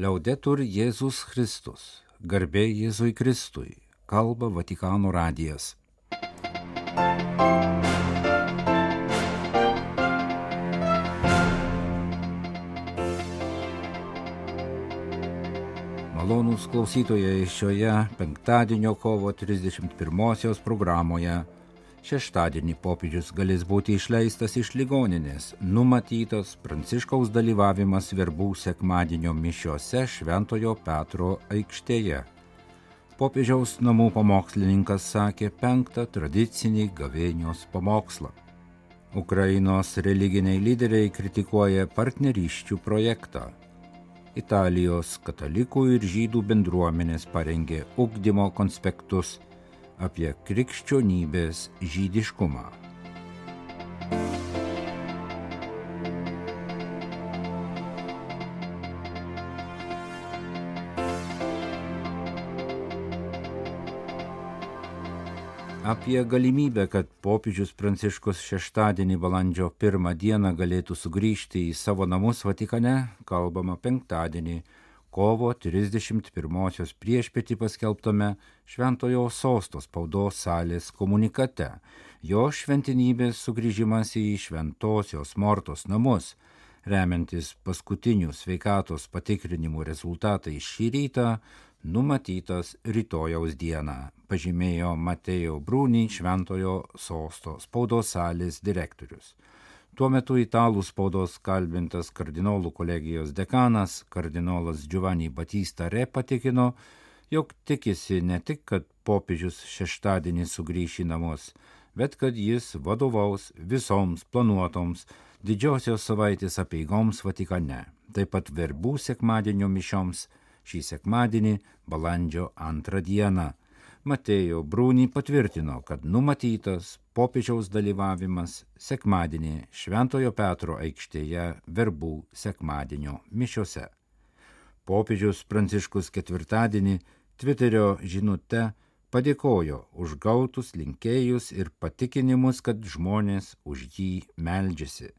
Liaudetur Jėzus Kristus, garbė Jėzui Kristui, kalba Vatikano radijas. Malonūs klausytojai šioje penktadienio kovo 31 programoje šeštadienį popiežius galės būti išleistas iš ligoninės, numatytas Pranciškaus dalyvavimas verbų sekmadienio mišiose Šventojo Petro aikštėje. Popiežiaus namų pamokslininkas sakė penktą tradicinį gavėnios pamokslą. Ukrainos religiniai lyderiai kritikuoja partnerysčių projektą Italijos katalikų ir žydų bendruomenės parengė ugdymo konspektus apie krikščionybės žydiškumą. apie galimybę, kad popiežius Pranciškus šeštadienį balandžio pirmą dieną galėtų sugrįžti į savo namus Vatikane, kalbama penktadienį, kovo 31-osios priešpėtį paskelbtame Šventojo sostos spaudos salės komunikate. Jo šventinybės sugrįžimas į Šventosios Mortos namus, remiantis paskutinių sveikatos patikrinimų rezultatais šį rytą, numatytas rytojaus dieną, pažymėjo Matėjo Brūnį Šventojo sosto spaudos salės direktorius. Tuo metu italų spaudos kalbintas kardinolų kolegijos dekanas, kardinolas Giovanni Batista Re patikino, jog tikisi ne tik, kad popiežius šeštadienį sugrįš į namus, bet kad jis vadovaus visoms planuotoms didžiosios savaitės apieigoms Vatikane, taip pat verbų sekmadienio mišioms šį sekmadienį, balandžio antrą dieną. Matėjo Brūnį patvirtino, kad numatytas popiežiaus dalyvavimas sekmadienį Šventojo Petro aikštėje verbų sekmadienio mišiose. Popiežius Pranciškus ketvirtadienį Twitterio žinute padėkojo už gautus linkėjus ir patikinimus, kad žmonės už jį meldžiasi.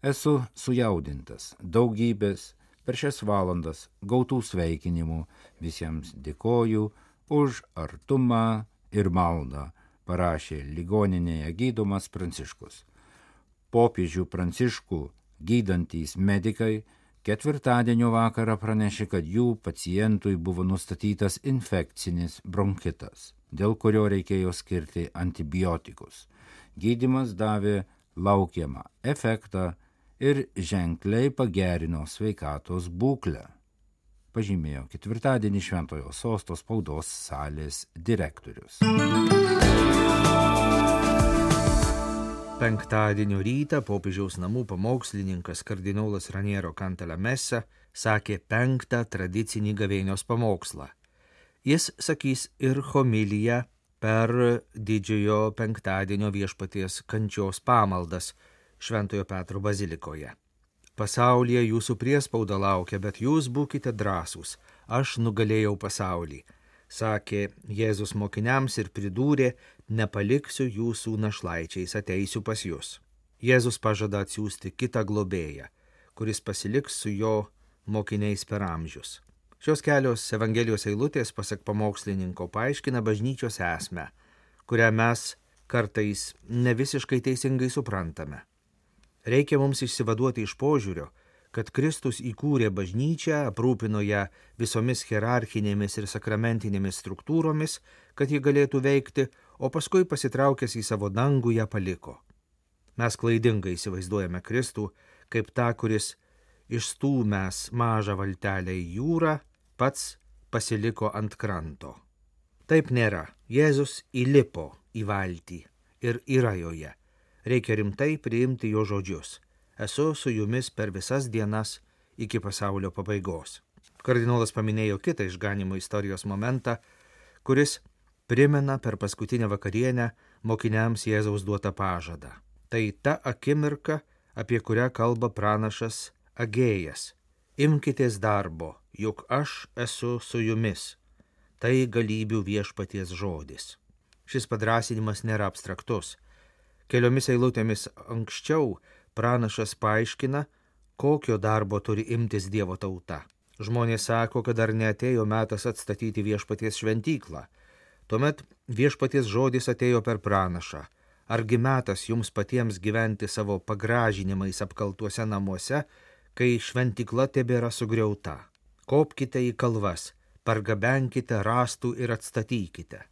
Esu sujaudintas daugybės per šias valandas gautų sveikinimų visiems dėkoju už artumą ir maldą, parašė ligoninėje gydomas Pranciškus. Popiežių Pranciškų gydantys medikai ketvirtadienio vakarą pranešė, kad jų pacientui buvo nustatytas infekcinis bronkitas, dėl kurio reikėjo skirti antibiotikus. Gydimas davė laukiamą efektą ir ženkliai pagerino sveikatos būklę, pažymėjo ketvirtadienį Šventojo sosto spaudos salės direktorius. Penktadienio rytą popiežiaus namų pamokslininkas kardinolas Raniero Kantelė Mesa sakė penktą tradicinį gavėnios pamokslą. Jis sakys ir homiliją per didžiojo penktadienio viešpaties kančios pamaldas Šventojo Petro bazilikoje. Pasaulyje jūsų priespauda laukia, bet jūs būkite drąsūs, aš nugalėjau pasaulį, sakė Jėzus mokiniams ir pridūrė, nepaliksiu jūsų našlaičiais, ateisiu pas jūs. Jėzus pažada atsiųsti kitą globėją, kuris pasiliks su jo mokiniais per amžius. Šios kelios Evangelijos eilutės, pasak pamokslininko, paaiškina bažnyčios esmę, kurią mes kartais ne visiškai teisingai suprantame. Reikia mums išsivaduoti iš požiūrio, kad Kristus įkūrė bažnyčią, aprūpino ją visomis hierarchinėmis ir sakramentinėmis struktūromis, kad ji galėtų veikti, o paskui pasitraukęs į savo dangų ją paliko. Mes klaidingai įsivaizduojame Kristų kaip tą, kuris išstūmęs mažą valtelę į jūrą, pats pasiliko ant kranto. Taip nėra. Jėzus įlipo į valtį ir yra joje reikia rimtai priimti jo žodžius. Esu su jumis per visas dienas iki pasaulio pabaigos. Kardinolas paminėjo kitą išganimo istorijos momentą, kuris primena per paskutinę vakarienę mokiniams Jėzaus duotą pažadą. Tai ta akimirka, apie kurią kalba pranašas Agėjas. Imkitės darbo, juk aš esu su jumis. Tai galybių viešpaties žodis. Šis padrasinimas nėra abstraktus Keliomis eilutėmis anksčiau pranašas paaiškina, kokio darbo turi imtis Dievo tauta. Žmonės sako, kad dar neatėjo metas atstatyti viešpaties šventyklą. Tuomet viešpaties žodis atėjo per pranašą. Argi metas jums patiems gyventi savo pagražinimais apkaltuose namuose, kai šventykla tebėra sugriauta? Kopkite į kalvas, pargabenkite rastų ir atstatykite.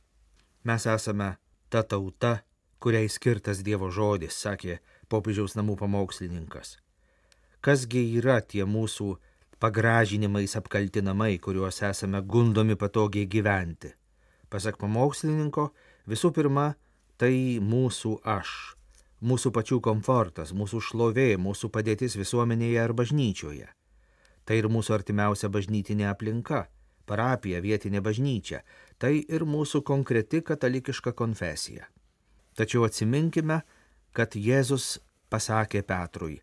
Mes esame ta tauta, kuriai skirtas Dievo žodis, sakė popiežiaus namų pamokslininkas. Kasgi yra tie mūsų pagražinimais apkaltinamai, kuriuos esame gundomi patogiai gyventi? Pasak pamokslininko, visų pirma, tai mūsų aš, mūsų pačių komfortas, mūsų šlovė, mūsų padėtis visuomenėje ar bažnyčioje. Tai ir mūsų artimiausia bažnytinė aplinka, parapija, vietinė bažnyčia, tai ir mūsų konkreti katalikiška konfesija. Tačiau atsiminkime, kad Jėzus pasakė Petrui,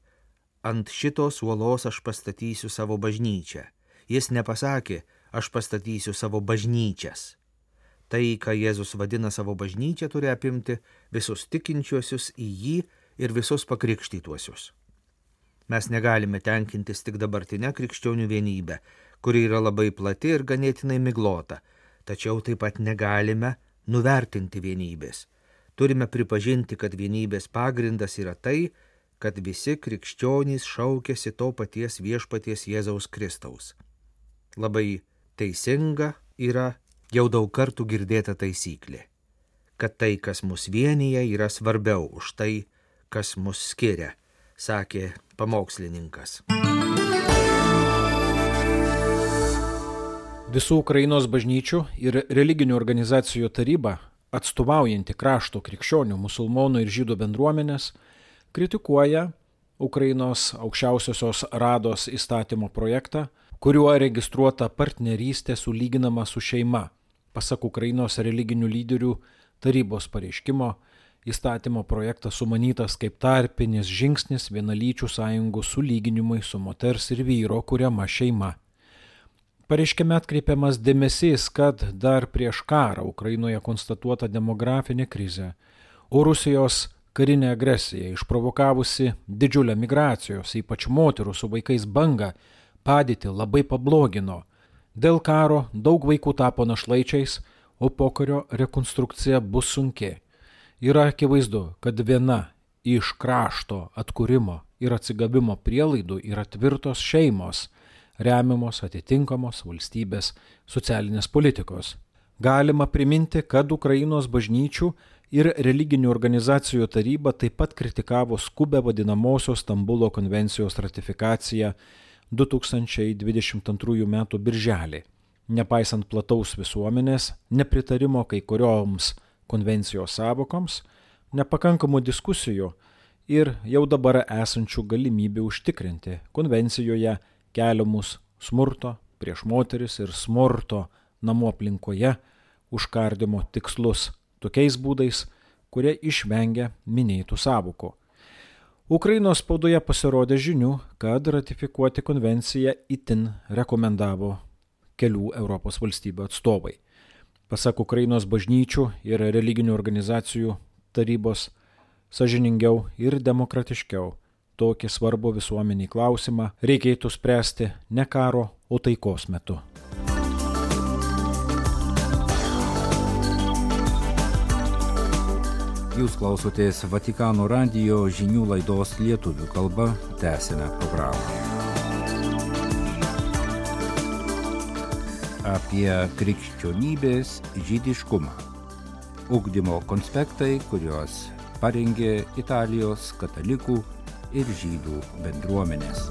ant šitos uolos aš pastatysiu savo bažnyčią. Jis nepasakė, aš pastatysiu savo bažnyčias. Tai, ką Jėzus vadina savo bažnyčia, turi apimti visus tikinčiuosius į jį ir visus pakrikštytuosius. Mes negalime tenkintis tik dabartinę krikščionių vienybę, kuri yra labai plati ir ganėtinai miglota, tačiau taip pat negalime nuvertinti vienybės. Turime pripažinti, kad vienybės pagrindas yra tai, kad visi krikščionys šaukėsi to paties viešpaties Jėzaus Kristaus. Labai teisinga yra jau daug kartų girdėta taisyklė, kad tai, kas mus vienyje, yra svarbiau už tai, kas mus skiria, sakė pamokslininkas. Visų Ukrainos bažnyčių ir religinių organizacijų taryba, atstovaujanti krašto krikščionių, musulmonų ir žydų bendruomenės, kritikuoja Ukrainos aukščiausiosios rados įstatymo projektą, kuriuo registruota partnerystė sulyginama su šeima. Pasak Ukrainos religinių lyderių tarybos pareiškimo, įstatymo projektas sumanytas kaip tarpinis žingsnis vienalyčių sąjungų sulyginimui su moters ir vyro kuriama šeima. Pareiškime atkreipiamas dėmesys, kad dar prieš karą Ukrainoje konstatuota demografinė krizė, o Rusijos karinė agresija išprovokavusi didžiulę migracijos, ypač moterų su vaikais bangą, padėtį labai pablogino. Dėl karo daug vaikų tapo našlaičiais, o pokario rekonstrukcija bus sunki. Yra akivaizdu, kad viena iš krašto atkūrimo ir atsigavimo prielaidų yra tvirtos šeimos, remiamos atitinkamos valstybės socialinės politikos. Galima priminti, kad Ukrainos bažnyčių ir religinių organizacijų taryba taip pat kritikavo skubę vadinamosios Stambulo konvencijos ratifikaciją 2022 m. birželį. Nepaisant plataus visuomenės, nepritarimo kai kurioms konvencijos savokoms, nepakankamų diskusijų ir jau dabar esančių galimybių užtikrinti konvencijoje keliamus smurto prieš moteris ir smurto namų aplinkoje užkardimo tikslus tokiais būdais, kurie išvengia minėtų savukų. Ukrainos spaudoje pasirodė žinių, kad ratifikuoti konvenciją itin rekomendavo kelių Europos valstybių atstovai. Pasak Ukrainos bažnyčių ir religinių organizacijų tarybos, sažiningiau ir demokratiškiau tokį svarbų visuomeniai klausimą reikėtų spręsti ne karo, o taikos metu. Jūs klausotės Vatikano radio žinių laidos lietuvių kalba, tęsime programą. Apie krikščionybės žydiškumą. Ugdymo konspektai, kuriuos parengė Italijos katalikų ir žydų bendruomenės.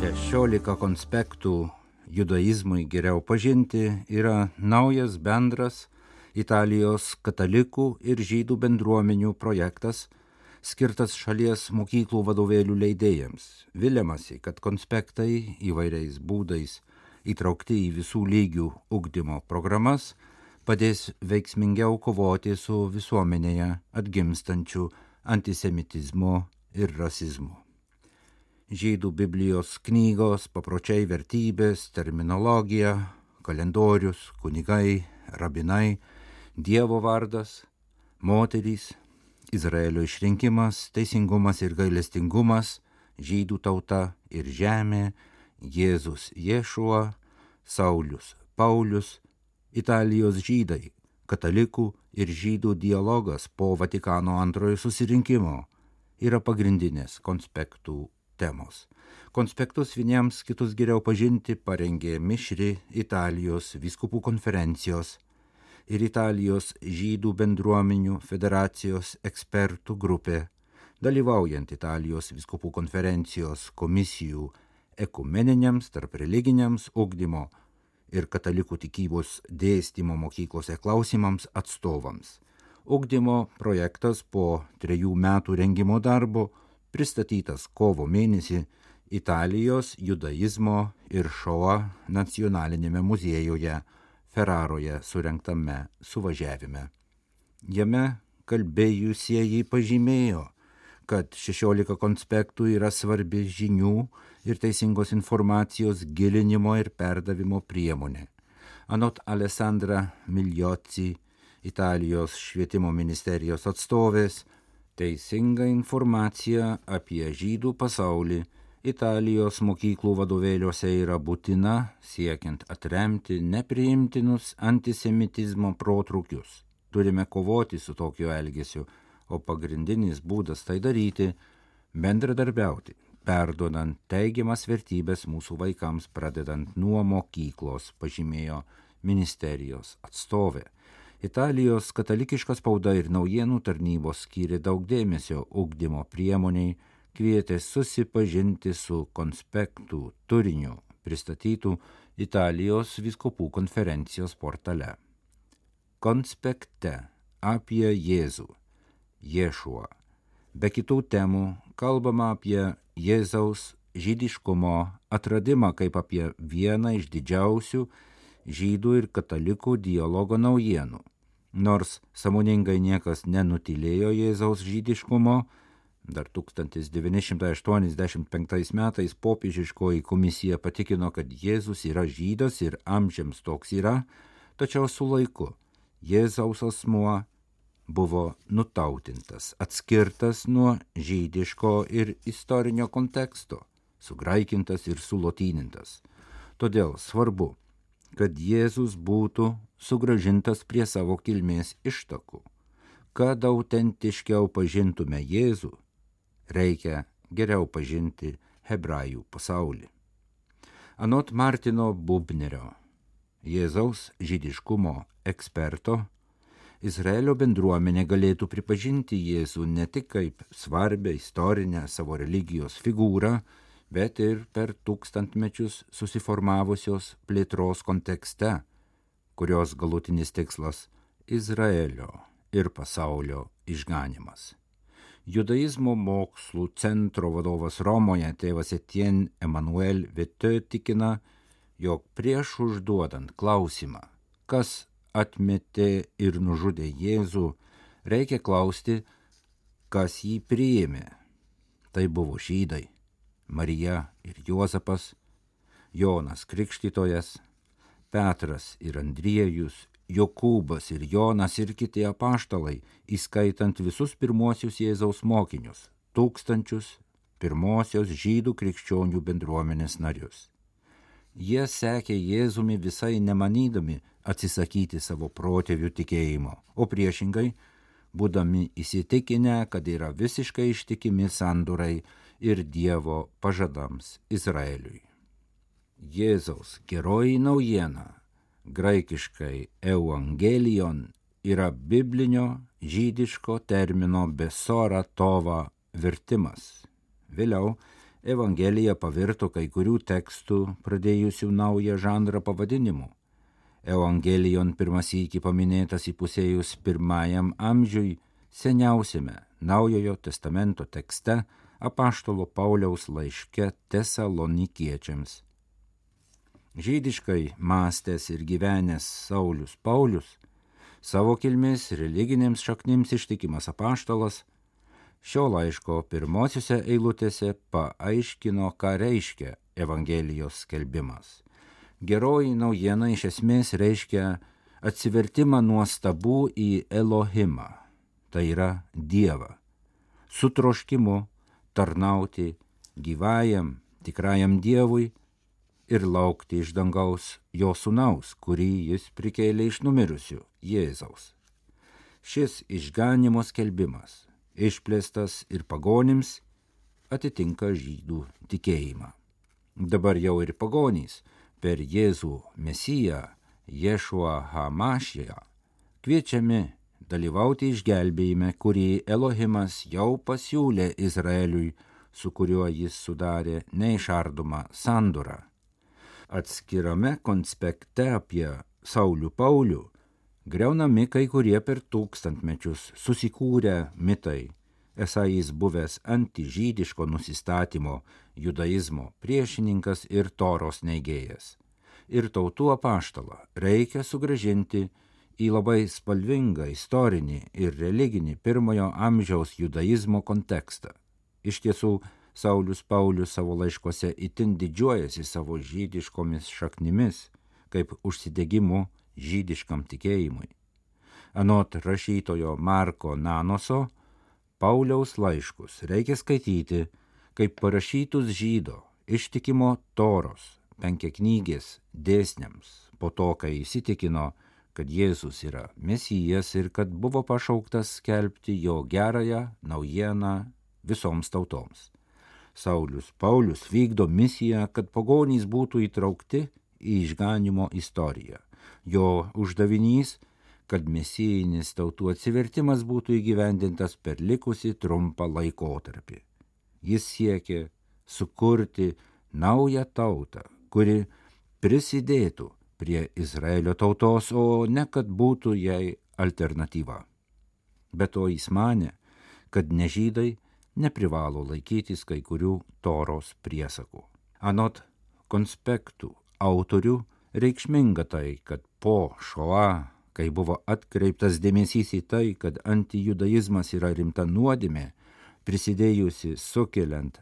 Šešiolika konspektų judaizmui geriau pažinti yra naujas bendras Italijos katalikų ir žydų bendruomenių projektas, skirtas šalies mokyklų vadovėlių leidėjams. Viliamasi, kad konspektai įvairiais būdais įtraukti į visų lygių ugdymo programas padės veiksmingiau kovoti su visuomenėje atgimstančiu antisemitizmu ir rasizmu. Žydų Biblijos knygos, papročiai vertybės, terminologija, kalendorius, kunigai, rabinai, Dievo vardas, moterys Izraelio išrinkimas, teisingumas ir gailestingumas, žydų tauta ir žemė, Jėzus Ješuo, Saulius Paulius, Italijos žydai, katalikų ir žydų dialogas po Vatikano antrojo susirinkimo yra pagrindinės konspektų temos. Konspektus vieniems kitus geriau pažinti parengė mišri Italijos viskupų konferencijos ir Italijos žydų bendruomenių federacijos ekspertų grupė, dalyvaujant Italijos viskupų konferencijos komisijų ekumeniniams, tarp religiniams ugdymo ir katalikų tikybos dėstymo mokyklose klausimams atstovams. Ugdymo projektas po trejų metų rengimo darbo pristatytas kovo mėnesį Italijos judaizmo ir šoa nacionalinėme muziejuje Ferraroje surinktame suvažiavime. Jame kalbėjusieji pažymėjo, kad 16 konspektų yra svarbi žinių ir teisingos informacijos gilinimo ir perdavimo priemonė. Anot Alessandra Miljoci, Italijos švietimo ministerijos atstovės, teisinga informacija apie žydų pasaulį Italijos mokyklų vadovėliuose yra būtina siekiant atremti nepriimtinus antisemitizmo protrukius. Turime kovoti su tokiu elgesiu o pagrindinis būdas tai daryti - bendradarbiauti, perdodant teigiamas vertybės mūsų vaikams pradedant nuo mokyklos, pažymėjo ministerijos atstovė. Italijos katalikiška spauda ir naujienų tarnybos skyrė daug dėmesio ugdymo priemoniai, kvietė susipažinti su konspektų turiniu pristatytų Italijos viskupų konferencijos portale. Konspekte apie Jėzų Ješuo. Be kitų temų kalbama apie Jėzaus žydiškumo atradimą kaip apie vieną iš didžiausių žydų ir katalikų dialogo naujienų. Nors samoningai niekas nenutilėjo Jėzaus žydiškumo, dar 1985 metais popiežiškoji komisija patikino, kad Jėzus yra žydas ir amžiams toks yra, tačiau su laiku Jėzaus asmuo buvo nutautintas, atskirtas nuo žydiško ir istorinio konteksto, sugraikintas ir sulotynintas. Todėl svarbu, kad Jėzus būtų sugražintas prie savo kilmės ištakų. Kad autentiškiau pažintume Jėzų, reikia geriau pažinti hebrajų pasaulį. Anot Martino Bubnerio, Jėzaus žydiškumo eksperto, Izraelio bendruomenė galėtų pripažinti Jėzų ne tik kaip svarbę istorinę savo religijos figūrą, bet ir per tūkstantmečius susiformavusios plėtros kontekste, kurios galutinis tikslas - Izraelio ir pasaulio išganimas. Judaizmo mokslų centro vadovas Romoje tėvas Etienne Emmanuel Vete tikina, jog prieš užduodant klausimą, kas atmetė ir nužudė Jėzų, reikia klausti, kas jį priėmė. Tai buvo žydai - Marija ir Juozapas, Jonas Krikštytojas, Petras ir Andriejus, Jokūbas ir Jonas ir kiti apaštalai, įskaitant visus pirmosius Jėzaus mokinius - tūkstančius pirmosios žydų krikščionių bendruomenės narius. Jie sekė Jėzumi visai nemanydami atsisakyti savo protėvių tikėjimo, o priešingai, būdami įsitikinę, kad yra visiškai ištikimi sandurai ir Dievo pažadams Izraeliui. Jėzaus geroji naujiena, graikiškai evangelion, yra biblinio žydiško termino besora tova vertimas. Vėliau Evangelija pavirto kai kurių tekstų pradėjusių naują žanrą pavadinimu. Evangelijon pirmas įki paminėtas įpusėjus pirmajam amžiui seniausiame Naujojo testamento tekste apaštalo Pauliaus laiške tesalonikiečiams. Žydiškai mąstęs ir gyvenęs Saulius Paulius, savo kilmės religinėms šaknims ištikimas apaštalas, Šio laiško pirmosiuose eilutėse paaiškino, ką reiškia Evangelijos skelbimas. Geroji naujiena iš esmės reiškia atsivertimą nuo stabų į Elohimą, tai yra Dievą, su troškimu tarnauti gyvajam, tikrajam Dievui ir laukti iš dangaus jo sunaus, kurį jis prikėlė iš numirusių - Jėzaus. Šis išganimo skelbimas, išplėstas ir pagonims, atitinka žydų tikėjimą. Dabar jau ir pagonys per Jėzų Mesiją, Ješuą Hamašiją, kviečiami dalyvauti išgelbėjime, kurį Elohimas jau pasiūlė Izraeliui, su kuriuo jis sudarė neišardomą sandorą. Atskirame konspekte apie Saulių Paulių greunami kai kurie per tūkstantmečius susikūrę mitai, esą jis buvęs antižydiško nusistatymo judaizmo priešininkas ir toros neigėjas. Ir tautų apaštalą reikia sugražinti į labai spalvingą istorinį ir religinį pirmojo amžiaus judaizmo kontekstą. Iš tiesų, Saulis Paulius savo laiškose itin didžiuojasi savo žydiškomis šaknimis, kaip užsidegimu žydiškam tikėjimui. Anot rašytojo Marko Nanoso, Pauliaus laiškus reikia skaityti kaip parašytus žydo ištikimo toros penkiaknygės dėsniams po to, kai įsitikino, kad Jėzus yra Mesijas ir kad buvo pašauktas skelbti jo gerąją naujieną visoms tautoms. Saulius Paulius vykdo misiją, kad pagonys būtų įtraukti į išganimo istoriją. Jo uždavinys kad mesijinis tautų atsivertimas būtų įgyvendintas per likusi trumpą laikotarpį. Jis siekė sukurti naują tautą, kuri prisidėtų prie Izraelio tautos, o ne kad būtų jai alternatyva. Be to jis mane, kad nežydai neprivalo laikytis kai kurių toros priesakų. Anot konspektų autorių reikšminga tai, kad po šoa, kai buvo atkreiptas dėmesys į tai, kad antijudaizmas yra rimta nuodėmė, prisidėjusi sukeliant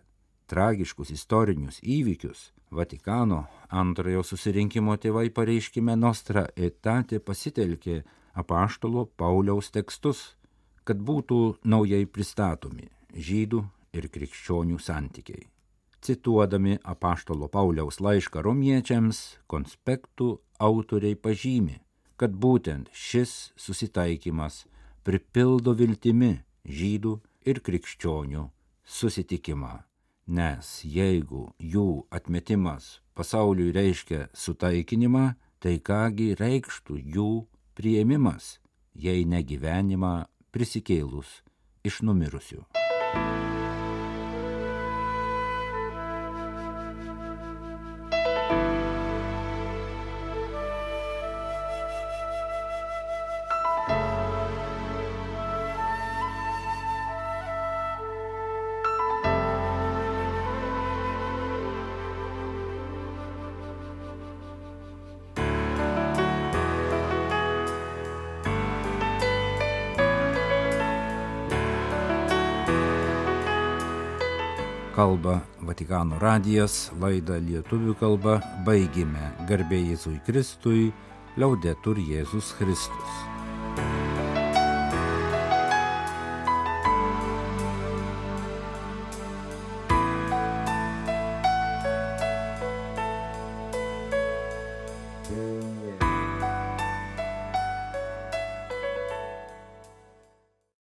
tragiškus istorinius įvykius, Vatikano antrojo susirinkimo tėvai pareiškime Nostra etate pasitelkė apaštalo Pauliaus tekstus, kad būtų naujai pristatomi žydų ir krikščionių santykiai. Cituodami apaštalo Pauliaus laišką romiečiams, konspektų autoriai pažymi, kad būtent šis susitaikymas pripildo viltimi žydų ir krikščionių susitikimą nes jeigu jų atmetimas pasauliui reiškia sutaikinimą, tai kągi reikštų jų prieimimas, jei ne gyvenimą prisikėlus iš numirusių. Kalba Vatikano radijas, laidą lietuvių kalba baigime. Garbė Jėzui Kristui, liaudetur Jėzus Kristus.